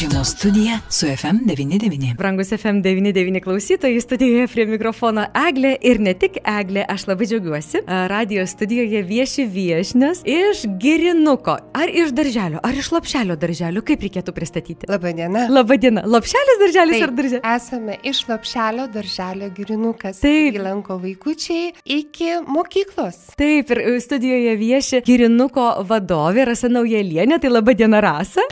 Žiemos studija su FM99. Brangus FM99 klausytojai, studijoje prie mikrofono Eglė ir ne tik Eglė, aš labai džiaugiuosi. Radio studijoje vieši viešnios iš Girinuko. Ar iš darželio, ar iš lopšelio darželio, kaip reikėtų pristatyti? Labadiena. Labadiena. Lopšelis darželis Taip, ar darželis? Esame iš Lopšelio darželio Girinukas. Taip. Lanko vaikučiai iki mokyklos. Taip, ir studijoje vieši Girinuko vadovė Rasa Naujalienė. Tai laba diena, Rasa.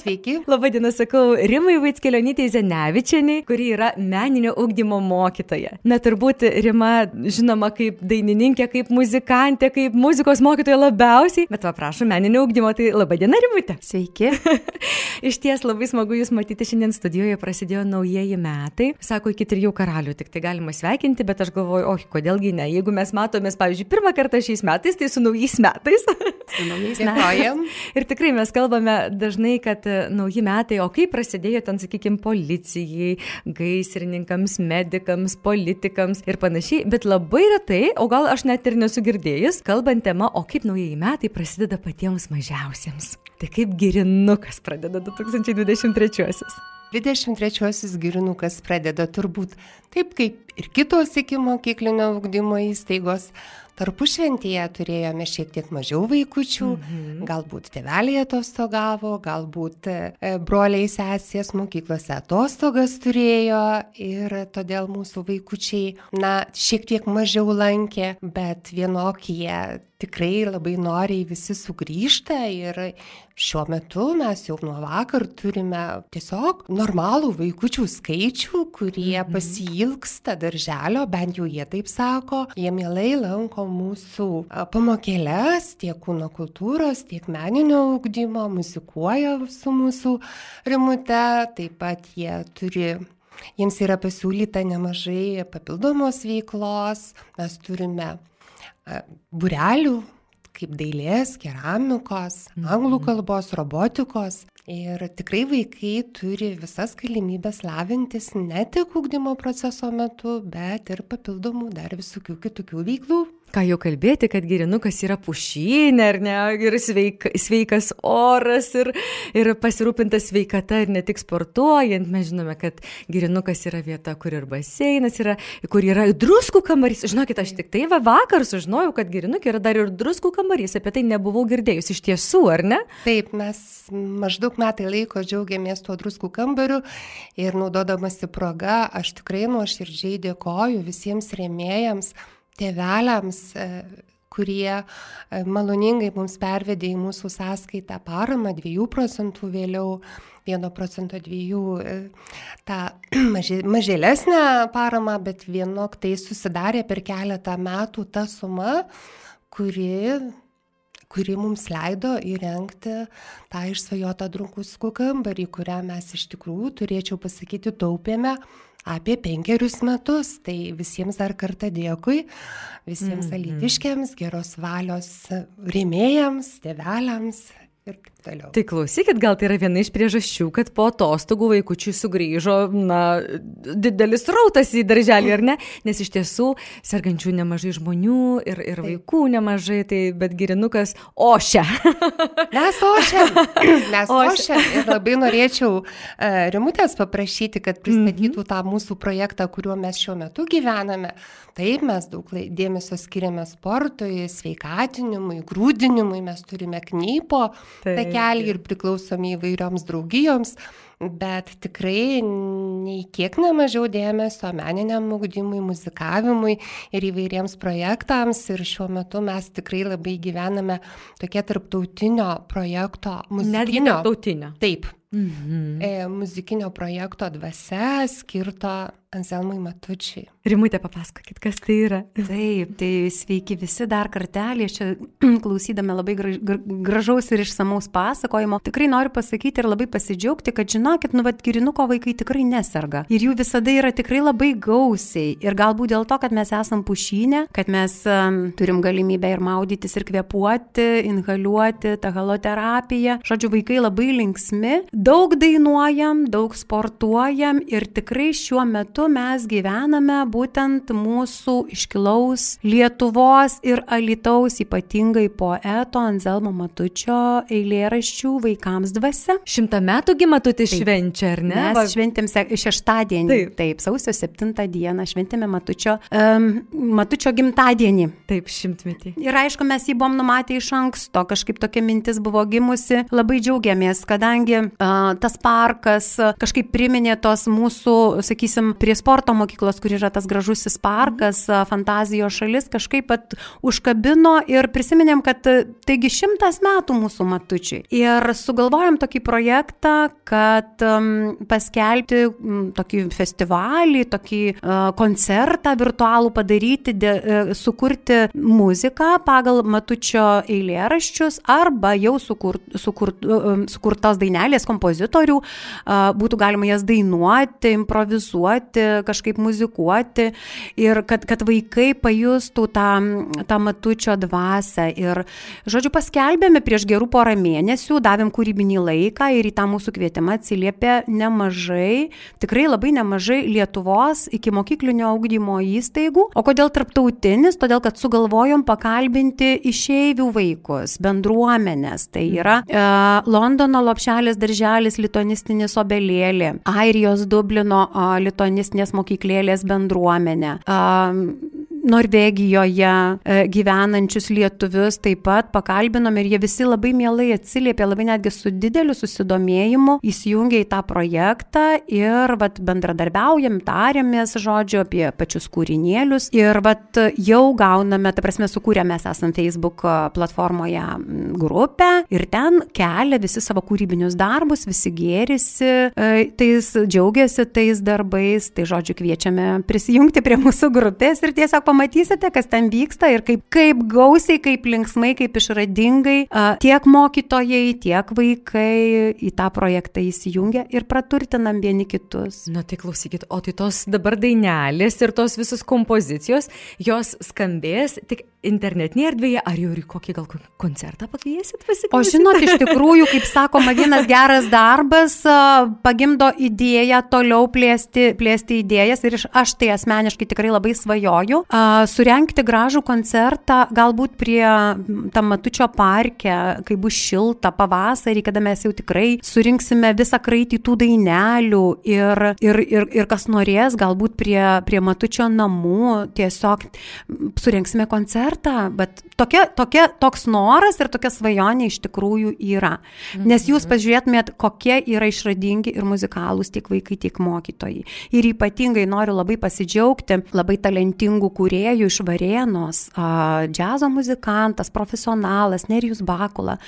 Sveiki. Labadiena, sakau, Rimai Vaitskelionytė Zenevičianiai, kuri yra meninio ugdymo mokytoja. Na, turbūt Rima žinoma kaip dainininkė, kaip muzikantė, kaip muzikos mokytoja labiausiai, bet paprašau meninio ugdymo, tai labadiena, Rimutė. Sveiki. Iš ties labai smagu Jūs matyti šiandien studijoje, prasidėjo naujieji metai. Sako, iki trijų karalių tik tai galima sveikinti, bet aš galvoju, oi, kodėlgi ne. Jeigu mes matomės, pavyzdžiui, pirmą kartą šiais metais, tai su naujais metais. Su naujais Dėkojam. Ir tikrai mes kalbame dažnai, kad nauji metai, o kaip prasidėjo ten, sakykime, policijai, gaisrininkams, medikams, politikams ir panašiai, bet labai retai, o gal aš net ir nesu girdėjus, kalbant tema, o kaip naujieji metai prasideda patiems mažiausiems. Tai kaip girinukas pradeda 2023-uosius. 23-osios girinukas pradeda turbūt taip kaip ir kitos iki mokyklinio ugdymo įstaigos. Tarpušventyje turėjome šiek tiek mažiau vaikučių, mhm. galbūt tėveliai atostogavo, galbūt e, broliai sesės mokyklose atostogas turėjo ir todėl mūsų vaikučiai, na, šiek tiek mažiau lankė, bet vienokie tikrai labai noriai visi sugrįžta ir šiuo metu mes jau nuo vakar turime tiesiog normalų vaikučių skaičių, kurie mhm. pasilgsta darželio, bent jau jie taip sako, jie mielai lanko mūsų pamokėlės tiek kūno kultūros, tiek meninio ugdymo, muzikuoja su mūsų rimute, taip pat jie turi Jiems yra pasiūlyta nemažai papildomos veiklos, mes turime burelių kaip dailės, keramikos, anglų kalbos, robotikos. Ir tikrai vaikai turi visas galimybės lavintis ne tik ūkdymo proceso metu, bet ir papildomų dar visokių kitokių veiklų. Ką jau kalbėti, kad girinukas yra pušynė, ar ne, ir sveik, sveikas oras, ir, ir pasirūpinta sveikata, ir ne tik sportuojant. Mes žinome, kad girinukas yra vieta, kur ir baseinas yra, kur yra druskų kambarys. Žinokit, aš tik tai va vakar sužinojau, kad girinukė yra dar ir druskų kambarys. Apie tai nebuvau girdėjus iš tiesų, ar ne? Taip, mes maždaug metai laiko džiaugiamės tuo druskų kambariu ir naudodamasi proga, aš tikrai nuoširdžiai dėkoju visiems rėmėjams tėveliams, e, kurie e, maloningai mums pervedė į mūsų sąskaitą paramą 2 procentų vėliau, 1 procento 2 e, tą maži, mažėlesnę paramą, bet vienok tai susidarė per keletą metų ta suma, kuri kuri mums leido įrengti tą išsvajotą drunkuskų kambarį, kurią mes iš tikrųjų, turėčiau pasakyti, taupėme apie penkerius metus. Tai visiems dar kartą dėkui, visiems mm alytiškiams, geros valios rėmėjams, tėveliams ir taip toliau. Tai klausykit, gal tai yra viena iš priežasčių, kad po atostogų vaikučiai sugrįžo, na, didelis rautas į darželį, ar ne? Nes iš tiesų sergančių nemažai žmonių ir, ir vaikų nemažai, tai bet girinukas ošia. Mes ošiam, mes ošiam. Ir labai norėčiau uh, Rimutės paprašyti, kad pristatytų tą mūsų projektą, kuriuo mes šiuo metu gyvename. Taip, mes daug dėmesio skiriame sportui, sveikatinimui, grūdinimui, mes turime knypo Taip, takelį ir priklausomi įvairioms draugijoms, bet tikrai nei kiek nemažiau dėmesio meniniam ugdymui, muzikavimui ir įvairiems projektams. Ir šiuo metu mes tikrai labai gyvename tokia tarptautinio projekto Netgi muzikinio. tautinio. Taip, Mhm. e, muzikinio projekto dvasia skirto Anselmui Matučiai. Rimutė, papasakokit, kas tai yra. Taip, tai sveiki visi dar kartelį. Aš čia klausydama labai graž- gra- gražaus ir išsamaus pasakojimo. Tikrai noriu pasakyti ir labai pasidžiaugti, kad žinokit, nu, vad, girinuko vaikai tikrai neserga. Ir jų visada yra tikrai labai gausiai. Ir galbūt dėl to, kad mes esam pušynė, kad mes um, turim galimybę ir maudytis, ir kvepuoti, inhaliuoti, tą haloterapiją. Žodžiu, vaikai labai linksmi, daug dainuojam, daug sportuojam ir tikrai šiuo metu metu mes gyvename būtent mūsų iškilaus Lietuvos ir Alitaus ypatingai poeto Anzelmo Matučio eilėraščių vaikams dvasia. Šimtą metų gimatutis švenčia, ar ne? Mes šventėm šeštadienį. Taip. Taip, sausio 7 dieną šventėme Matučio, um, Matučio gimtadienį. Taip, šimtmetį. Ir aišku, mes jį buvom numatę iš anksto, kažkaip tokia mintis buvo gimusi, labai džiaugiamės, kadangi uh, tas parkas kažkaip priminė tos mūsų, sakysim, prie sporto mokyklos, kur yra tas gražusis parkas, uh, fantazijos šalis, kažkaip pat užkabino ir prisiminėm, kad uh, taigi šimtas metų mūsų matučiai. Ir sugalvojom tokį projektą, kad um, paskelbti um, tokį festivalį, tokį uh, koncertą virtualų padaryti, de, uh, sukurti muziką pagal Matučio eilėraščius arba jau sukurt, sukurt, um, sukurtos dainelės kompozitorių, uh, būtų galima jas dainuoti, improvizuoti, kažkaip muzikuoti ir kad, kad vaikai pajustų tą, tą Matučio dvasę. Ir, žodžiu, paskelbėme prieš gerų porą mėnesių, davėm kūrybinį laiką ir į tą mūsų kvietimą atsiliepė nemažai, tikrai labai nemažai Lietuvos iki mokyklinio augdymo įstaigų. O kodėl tarptautinis? Todėl, kad sugalvojom pakalbinti išeivių vaikus, bendruomenės. Tai yra e, Londono lopšelis darželis litonistinis obelėlė, Airijos Dublino e, litonistinės mokyklėlės bendruomenė. Norvegijoje e, gyvenančius lietuvius taip pat pakalbinome ir jie visi labai mielai atsiliepė, labai netgi su dideliu susidomėjimu įsijungė į tą projektą ir vat, bendradarbiaujam, tarėmės žodžiu apie pačius kūrinėlius ir vat, jau gauname, ta prasme, sukūrė mes esam Facebook platformoje grupę ir ten kelia visi savo kūrybinius darbus, visi gėrisi, e, tais džiaugiasi tais darbais, tai žodžiu kviečiame prisijungti prie mūsų grupės ir tiesiog pamatysite, kas ten vyksta ir kaip, kaip gausiai, kaip linksmai, kaip išradingai tiek mokytojai, tiek vaikai į tą projektą įsijungia ir praturtinam vieni kitus. Nu tai klausykit, o tai tos dabar dainelės ir tos visos kompozicijos, jos skambės tik internetinėje erdvėje, ar jau ir kokį gal kon- koncertą pakviesit O pasiklausyti? žinot, iš tikrųjų, kaip sakoma, vienas geras darbas pagimdo idėją toliau plėsti, plėsti idėjas ir aš tai asmeniškai tikrai labai svajoju. Surenkti gražų koncertą galbūt prie tam Matučio parke, kai bus šilta pavasarį, kada mes jau tikrai surinksime visą kraitį tų dainelių ir, ir, ir, ir kas norės, galbūt prie, prie Matučio namų tiesiog surinksime koncertą. Bet tokia, tokia, toks noras ir tokia svajonė iš tikrųjų yra. Nes jūs pažiūrėtumėt, kokie yra išradingi ir muzikalūs tiek vaikai, tiek mokytojai. Ir ypatingai noriu labai pasidžiaugti labai talentingų kūrėjų iš Varėnos, džiazo muzikantas, profesionalas Nerijus Bakula,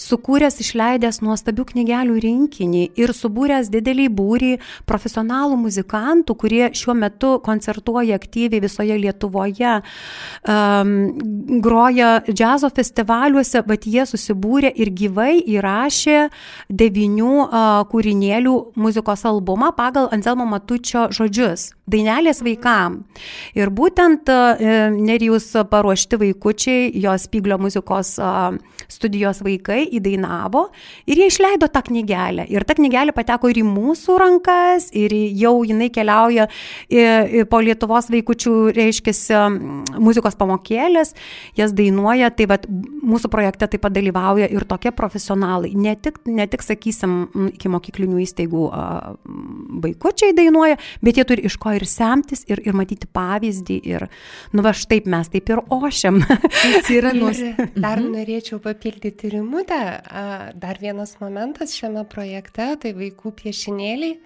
sukūręs, išleidęs nuostabių knygelių rinkinį ir subūręs didelį būrį profesionalų muzikantų, kurie šiuo metu koncertuoja aktyviai visoje Lietuvoje, um, groja džiazo festivaliuose, bet jie susibūrė ir gyvai įrašė devinių kūrinėlių muzikos albumą pagal Anselmo Matučio žodžius - dainelės vaikam. Ir būtent uh, Nerijus paruošti vaikučiai, jos Pyglio muzikos studijos vaikai įdainavo ir jie išleido tą knygelę. Ir ta knygelė pateko ir į mūsų rankas, ir jau jinai keliauja į, į po Lietuvos vaikučių, reiškia, muzikos pamokėlės, jas dainuoja, tai vat, mūsų projekte taip pat dalyvauja ir tokie profesionalai. Ne tik, ne tik sakysim, iki mokyklinių įstaigų vaikučiai dainuoja, bet jie turi iš ko ir semtis, ir, ir matyti pavyzdį. Ir, nu va, štai mes taip ir ošiam. Jis yra nuos... Ir dar norėčiau papildyti rimutę. Dar vienas momentas šiame projekte - tai vaikų piešinėliai,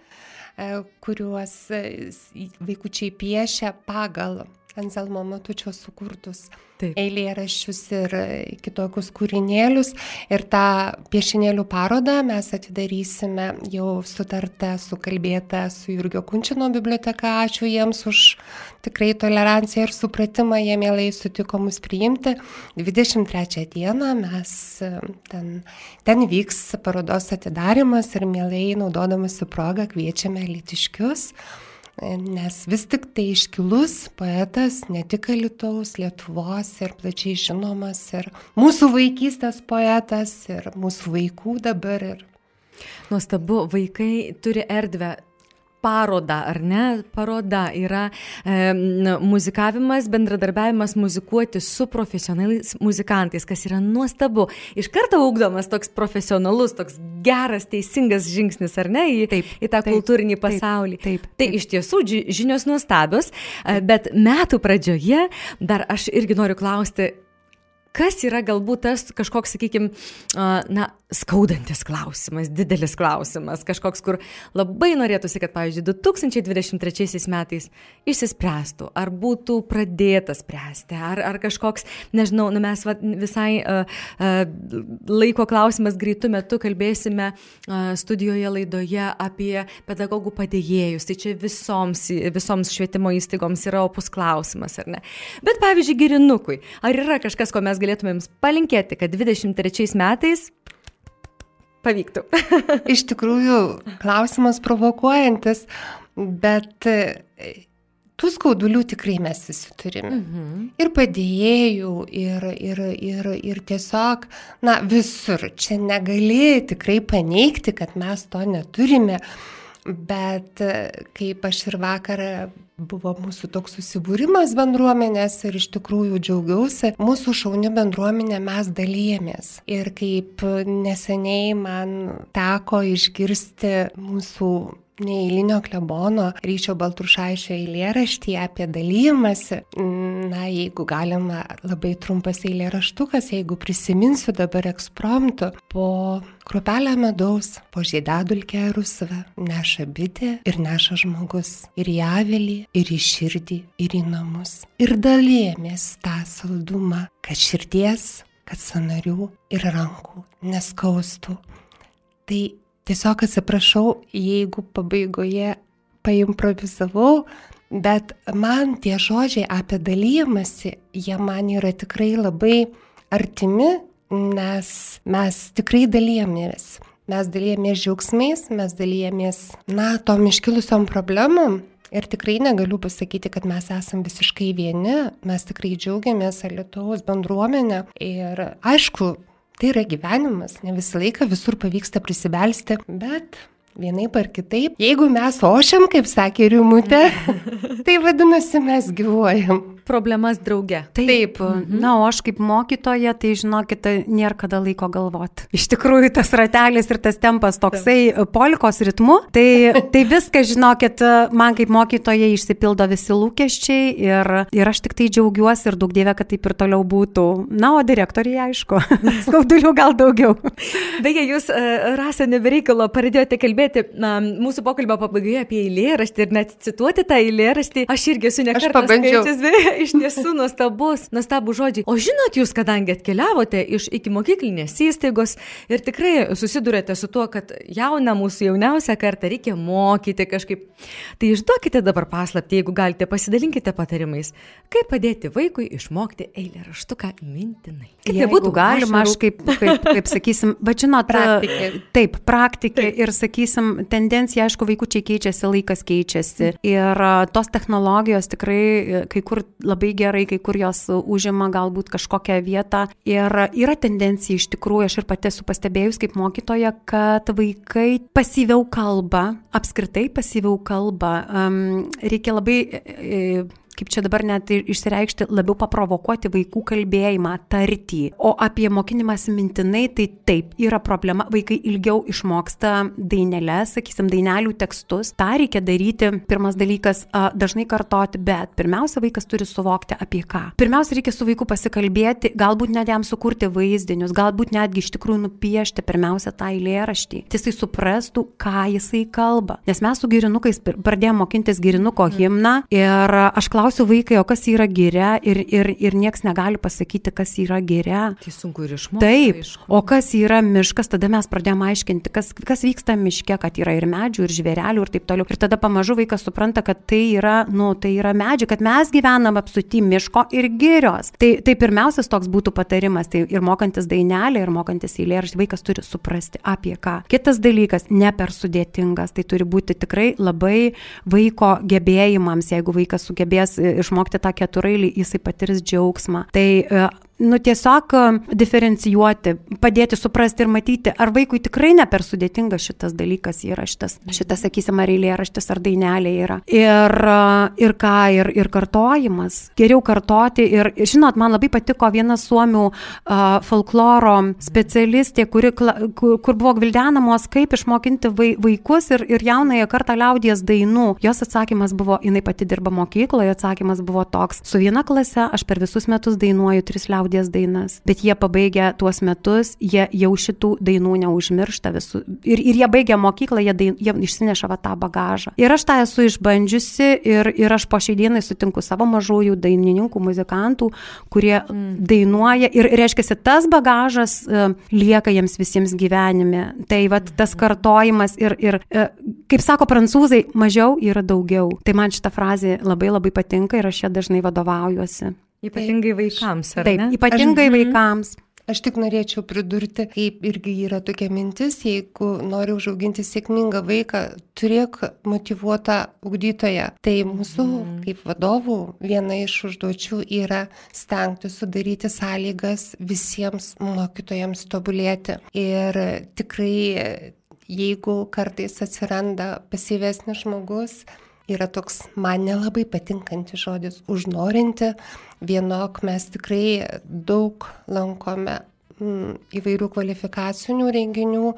a, kuriuos s- vaikučiai piešia pagal Anselmo Matučio sukurtus Taip. eilėraščius ir e, kitokius kūrinėlius. Ir tą piešinėlių parodą mes atidarysime jau sutartę, sukalbėtą su Jurgio Kunčino biblioteka. Ačiū jiems už tikrai toleranciją ir supratimą, jie mielai sutiko mus priimti. 23 dieną mes e, ten, ten vyks parodos atidarimas ir mielai naudodamasi progą kviečiame litiškius. Nes vis tik tai iškilus poetas, ne tik Alitaus, Lietuvos ir plačiai žinomas, ir mūsų vaikystės poetas, ir mūsų vaikų dabar. Ir... Nuostabu, vaikai turi erdvę parodą, ar ne? Paroda yra e, muzikavimas, bendradarbiavimas muzikuoti su profesionaliais muzikantais, kas yra nuostabu. Iš karto ugdomas toks profesionalus, toks geras, teisingas žingsnis, ar ne, į, taip, į tą taip, kultūrinį pasaulį. Taip, taip, taip. Tai iš tiesų žinios nuostabios, e, bet metų pradžioje dar aš irgi noriu klausti, kas yra galbūt tas kažkoks, sakykime, na, skaudantis klausimas, didelis klausimas, kažkoks, kur labai norėtųsi, kad, pavyzdžiui, 2023 metais išsispręstų, ar būtų pradėta spręsti, ar, ar kažkoks, nežinau, nu mes va, visai uh, uh, laiko klausimas greitų metų kalbėsime uh, studijoje laidoje apie pedagogų padėjėjus, tai čia visoms, visoms švietimo įstaigoms yra opus klausimas, ar ne? Bet, pavyzdžiui, girinukui, ar yra kažkas, ko mes galėtumėm palinkėti, kad 23 metais pavyktų. Iš tikrųjų, klausimas provokuojantis, bet e, tų skaudulių tikrai mes visi turime. Mhm. Ir padėjėjų, ir, ir, ir, ir tiesiog, na, visur. Čia negali tikrai paneigti, kad mes to neturime. Bet e, kaip aš ir vakar buvo mūsų toks susibūrimas bendruomenės ir iš tikrųjų džiaugiausi. Mūsų šauni bendruomenė mes dalyjėmės. Ir kaip neseniai man teko išgirsti mūsų neįlinio klebono Ryčio Baltrušaičio eilėraštį apie dalymasi. Na, jeigu galima, labai trumpas eilėraštukas, jeigu prisiminsiu dabar ekspromptu, po kruopelę medaus, po žiedadulkę rusvę neša bitė ir neša žmogus. Ir į avilį, ir į širdį, ir į namus. Ir dalėmės tą saldumą, kad širdies, kad sanarių ir rankų neskaustų. Tai Tiesiog atsiprašau, jeigu pabaigoje paimprovizavau, bet man tie žodžiai apie dalymasi, jie man yra tikrai labai artimi, nes mes tikrai dalyjamės. Mes dalyjamės džiaugsmais, mes dalyjamės, na, tom iškilusiom problemom. Ir tikrai negaliu pasakyti, kad mes esame visiškai vieni, mes tikrai džiaugiamės Lietuvos bendruomenę. Ir aišku, Tai yra gyvenimas, ne visą laiką visur pavyksta prisibelsti, bet vienaip ar kitaip, jeigu mes ošiam, kaip sakė Rimutė, tai vadinasi mes gyvuojam problemas drauge. Taip. Taip. Mhm. Na, o aš kaip mokytoja, tai žinokit, nėra kada laiko galvoti. Iš tikrųjų, tas ratelis ir tas tempas toksai Taip. polikos ritmu, tai, tai viskas, žinokit, man kaip mokytoja išsipildo visi lūkesčiai ir, ir aš tik tai džiaugiuosi ir daug dievė, kad taip ir toliau būtų. Na, o direktoriai, aišku, skaudulių gal daugiau. Beje, jūs, e, Rasa, nebereikalo pradėjote kalbėti na, mūsų pokalbio pabaigoje apie eilėraštį ir net cituoti tą eilėraštį. Aš irgi esu nekartą skaičius iš tiesų nuostabus, nuostabų žodžiai. O žinot jūs, kadangi atkeliavote iš iki mokyklinės įstaigos ir tikrai susidurėte su tuo, kad jauną mūsų jauniausią kartą reikia mokyti kažkaip, tai išduokite dabar paslapti, jeigu galite, pasidalinkite patarimais, kaip padėti vaikui išmokti eilę raštuką mintinai. Kaip tai būtų galima, aš kaip, kaip, kaip sakysim, bet žinot, praktikė. taip, praktikė taip. ir sakysim, tendencija, aišku, vaikučiai keičiasi, laikas keičiasi ir tos technologijos tikrai kai kur labai gerai, kai kur jos užima galbūt kažkokią vietą. Ir yra tendencija iš tikrųjų, aš ir pati esu pastebėjus kaip mokytoja, kad vaikai pasyviau kalba, apskritai pasyviau kalba. Um, reikia labai e, kaip čia dabar net išsireikšti, labiau paprovokuoti vaikų kalbėjimą, tartį. O apie mokinimas mintinai, tai taip, yra problema, vaikai ilgiau išmoksta dainelės, sakysim, dainelių tekstus. Ta reikia daryti, pirmas dalykas, dažnai kartoti, bet pirmiausia, vaikas turi suvokti apie ką. Pirmiausia, reikia su vaiku pasikalbėti, galbūt net jam sukurti vaizdinius, galbūt netgi iš tikrųjų nupiešti pirmiausia tą eilėraštį. Jisai suprastų, ką jisai kalba. Nes mes su girinukais pradėjome mokintis girinuko himną ir aš klausiu, klausiu vaikai, o kas yra giria ir, ir, ir nieks negali pasakyti, kas yra giria. Tai sunku ir išmokti. Taip, aišku. o kas yra miškas, tada mes pradėjome aiškinti, kas, kas vyksta miške, kad yra ir medžių, ir žvėrelių, ir taip toliau. Ir tada pamažu vaikas supranta, kad tai yra, nu, tai yra medžiai, kad mes gyvenam apsuti miško ir girios. Tai, tai pirmiausias toks būtų patarimas, tai ir mokantis dainelį, ir mokantis eilėraštį, vaikas turi suprasti apie ką. Kitas dalykas, ne per sudėtingas, tai turi būti tikrai labai vaiko gebėjimams, jeigu vaikas sugebės išmokti tą keturailį, jisai patirs džiaugsmą. Tai e, nu, tiesiog diferencijuoti, padėti suprasti ir matyti, ar vaikui tikrai ne per sudėtingas šitas dalykas yra, šitas, šitas sakysim, ar eilėraštis, ar dainelė yra. Ir, ir ką, ir, ir kartojimas. Geriau kartoti. Ir, žinot, man labai patiko viena suomių uh, folkloro specialistė, kuri, kur, kur buvo gvildenamos, kaip išmokinti vaikus ir, ir jaunąją kartą liaudies dainų. Jos atsakymas buvo, jinai pati dirba mokykloje, atsakymas buvo toks, su viena klase aš per visus metus dainuoju tris liaudies dainas, bet jie pabaigę tuos metus, jie jau šitų dainų neužmiršta visų. Ir, ir jie baigia mokyklą, jie, dain, jie išsineša va tą bagažą. Ir aš tą esu išbandžiusi ir, ir aš po šiai dienai sutinku savo mažųjų dainininkų, muzikantų, kurie mm. dainuoja ir reiškia, tas bagažas uh, lieka jiems visiems gyvenime. Tai va tas kartojimas ir, ir uh, kaip sako prancūzai, mažiau yra daugiau. Tai man šita frazė labai labai patinka ir aš ją dažnai vadovaujuosi. Ypatingai vaikams, ar Taip, ne? ypatingai Aš- vaikams. Aš tik norėčiau pridurti, kaip irgi yra tokia mintis, jeigu nori užauginti sėkmingą vaiką, turėk motivuotą ugdytoją. Tai mūsų kaip vadovų viena iš užduočių yra stengti sudaryti sąlygas visiems mokytojams tobulėti. Ir tikrai, jeigu kartais atsiranda pasyvesnis žmogus, yra toks man nelabai patinkantis žodis užnorinti. Vienok mes tikrai daug lankome mm, įvairių kvalifikacinių renginių.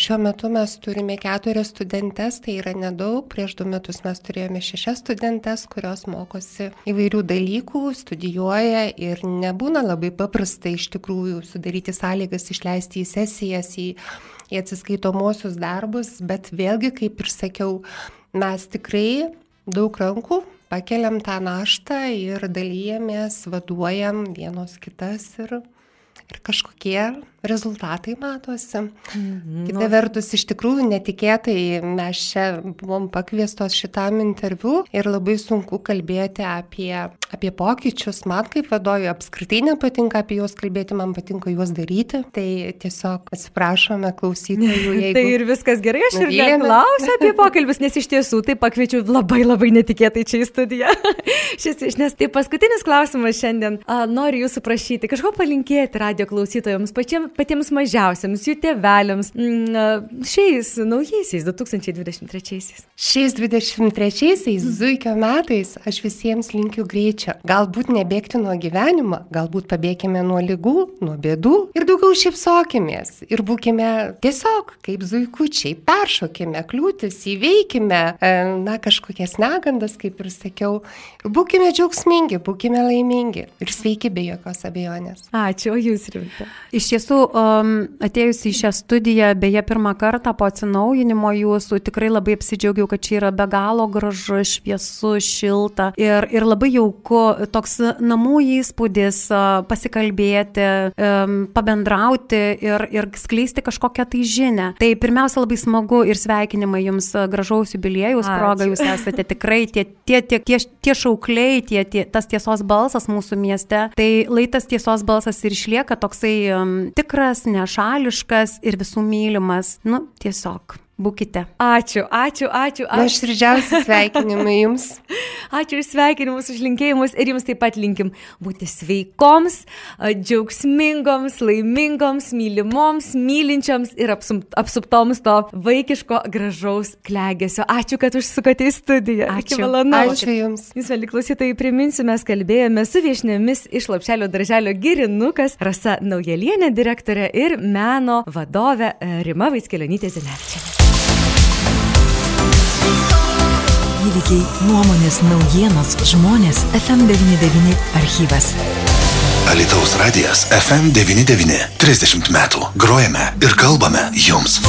Šiuo metu mes turime keturias studentes, tai yra nedaug. Prieš du metus mes turėjome šešias studentes, kurios mokosi įvairių dalykų, studijuoja ir nebūna labai paprasta iš tikrųjų sudaryti sąlygas išleisti į sesijas, į, į atsiskaitomosius darbus, bet vėlgi, kaip ir sakiau, mes tikrai daug rankų pakeliam tą naštą ir dalyjamės, vaduojam vienos kitas ir, ir kažkokie rezultatai matosi. Mhm, Kita vertus, iš tikrųjų netikėtai mes čia buvom pakviestos šitam interviu ir labai sunku kalbėti apie, apie pokyčius. Man kaip vadovui apskritai nepatinka apie juos kalbėti, man patinka juos daryti. Tai tiesiog atsiprašome klausytojų, jeigu... Tai ir viskas gerai, aš ir Nuvylėme. klausiu apie pokalbius, nes iš tiesų tai pakviečiu labai labai netikėtai čia į studiją. Šis, nes tai paskutinis klausimas šiandien. A, noriu jūsų prašyti kažko palinkėti radio klausytojams, pačiem, patiems mažiausiams, jų tėveliams, mm, šiais naujaisiais 2023. Šiais 23-aisiais zuikio metais aš visiems linkiu greičio. Galbūt nebėgti nuo gyvenimo, galbūt pabėgime nuo lygų, nuo bėdų ir daugiau šypsokimės. Ir būkime tiesiog kaip zuikučiai, peršokime kliūtis, įveikime, e, na, kažkokias negandas, kaip ir sakiau. Būkime džiaugsmingi, būkime laimingi ir sveiki be jokios abejonės. Ačiū, jūs rimta. Iš tiesų, um, atėjus į šią studiją, beje, pirmą kartą po atsinaujinimo jūsų, tikrai labai apsidžiaugiau, kad čia yra be galo gražu, šviesu, šilta ir, ir labai jauku, toks namų įspūdis, pasikalbėti, um, pabendrauti ir, ir skleisti kažkokią tai žinę. Tai pirmiausia, labai smagu ir sveikinimai jums gražaus jubiliejaus proga, jūs esate tikrai tie, tie, tie, tie, tie šaukliai, tie, tie, tas tiesos balsas mūsų mieste. Tai laitas tiesos balsas ir išlieka toksai tikras, nešališkas ir visų mylimas. Nu, tiesiog. Būkite. Ačiū, ačiū, ačiū. Ačiū. aš didžiausi sveikinimai jums. Ačiū už sveikinimus, už linkėjimus ir jums taip pat linkim būti sveikoms, džiaugsmingoms, laimingoms, mylimoms, mylinčioms ir apsuptoms to vaikiško gražaus klegesio. Ačiū, kad užsukote į studiją. Ačiū. Iki malonaus. Ačiū jums. Jūs, mėly klausytojai, priminsiu, mes kalbėjome su viešnėmis iš Lapšelio darželio Girinukas, Rasa Naujelienė direktorė ir meno vadovė e, Rima Vaiskelionytė Zenevičianė. Įvykiai, nuomonės, naujienos, žmonės, FM99 archyvas. Alitaus radijas FM99. 30 metų. Grojame ir kalbame jums.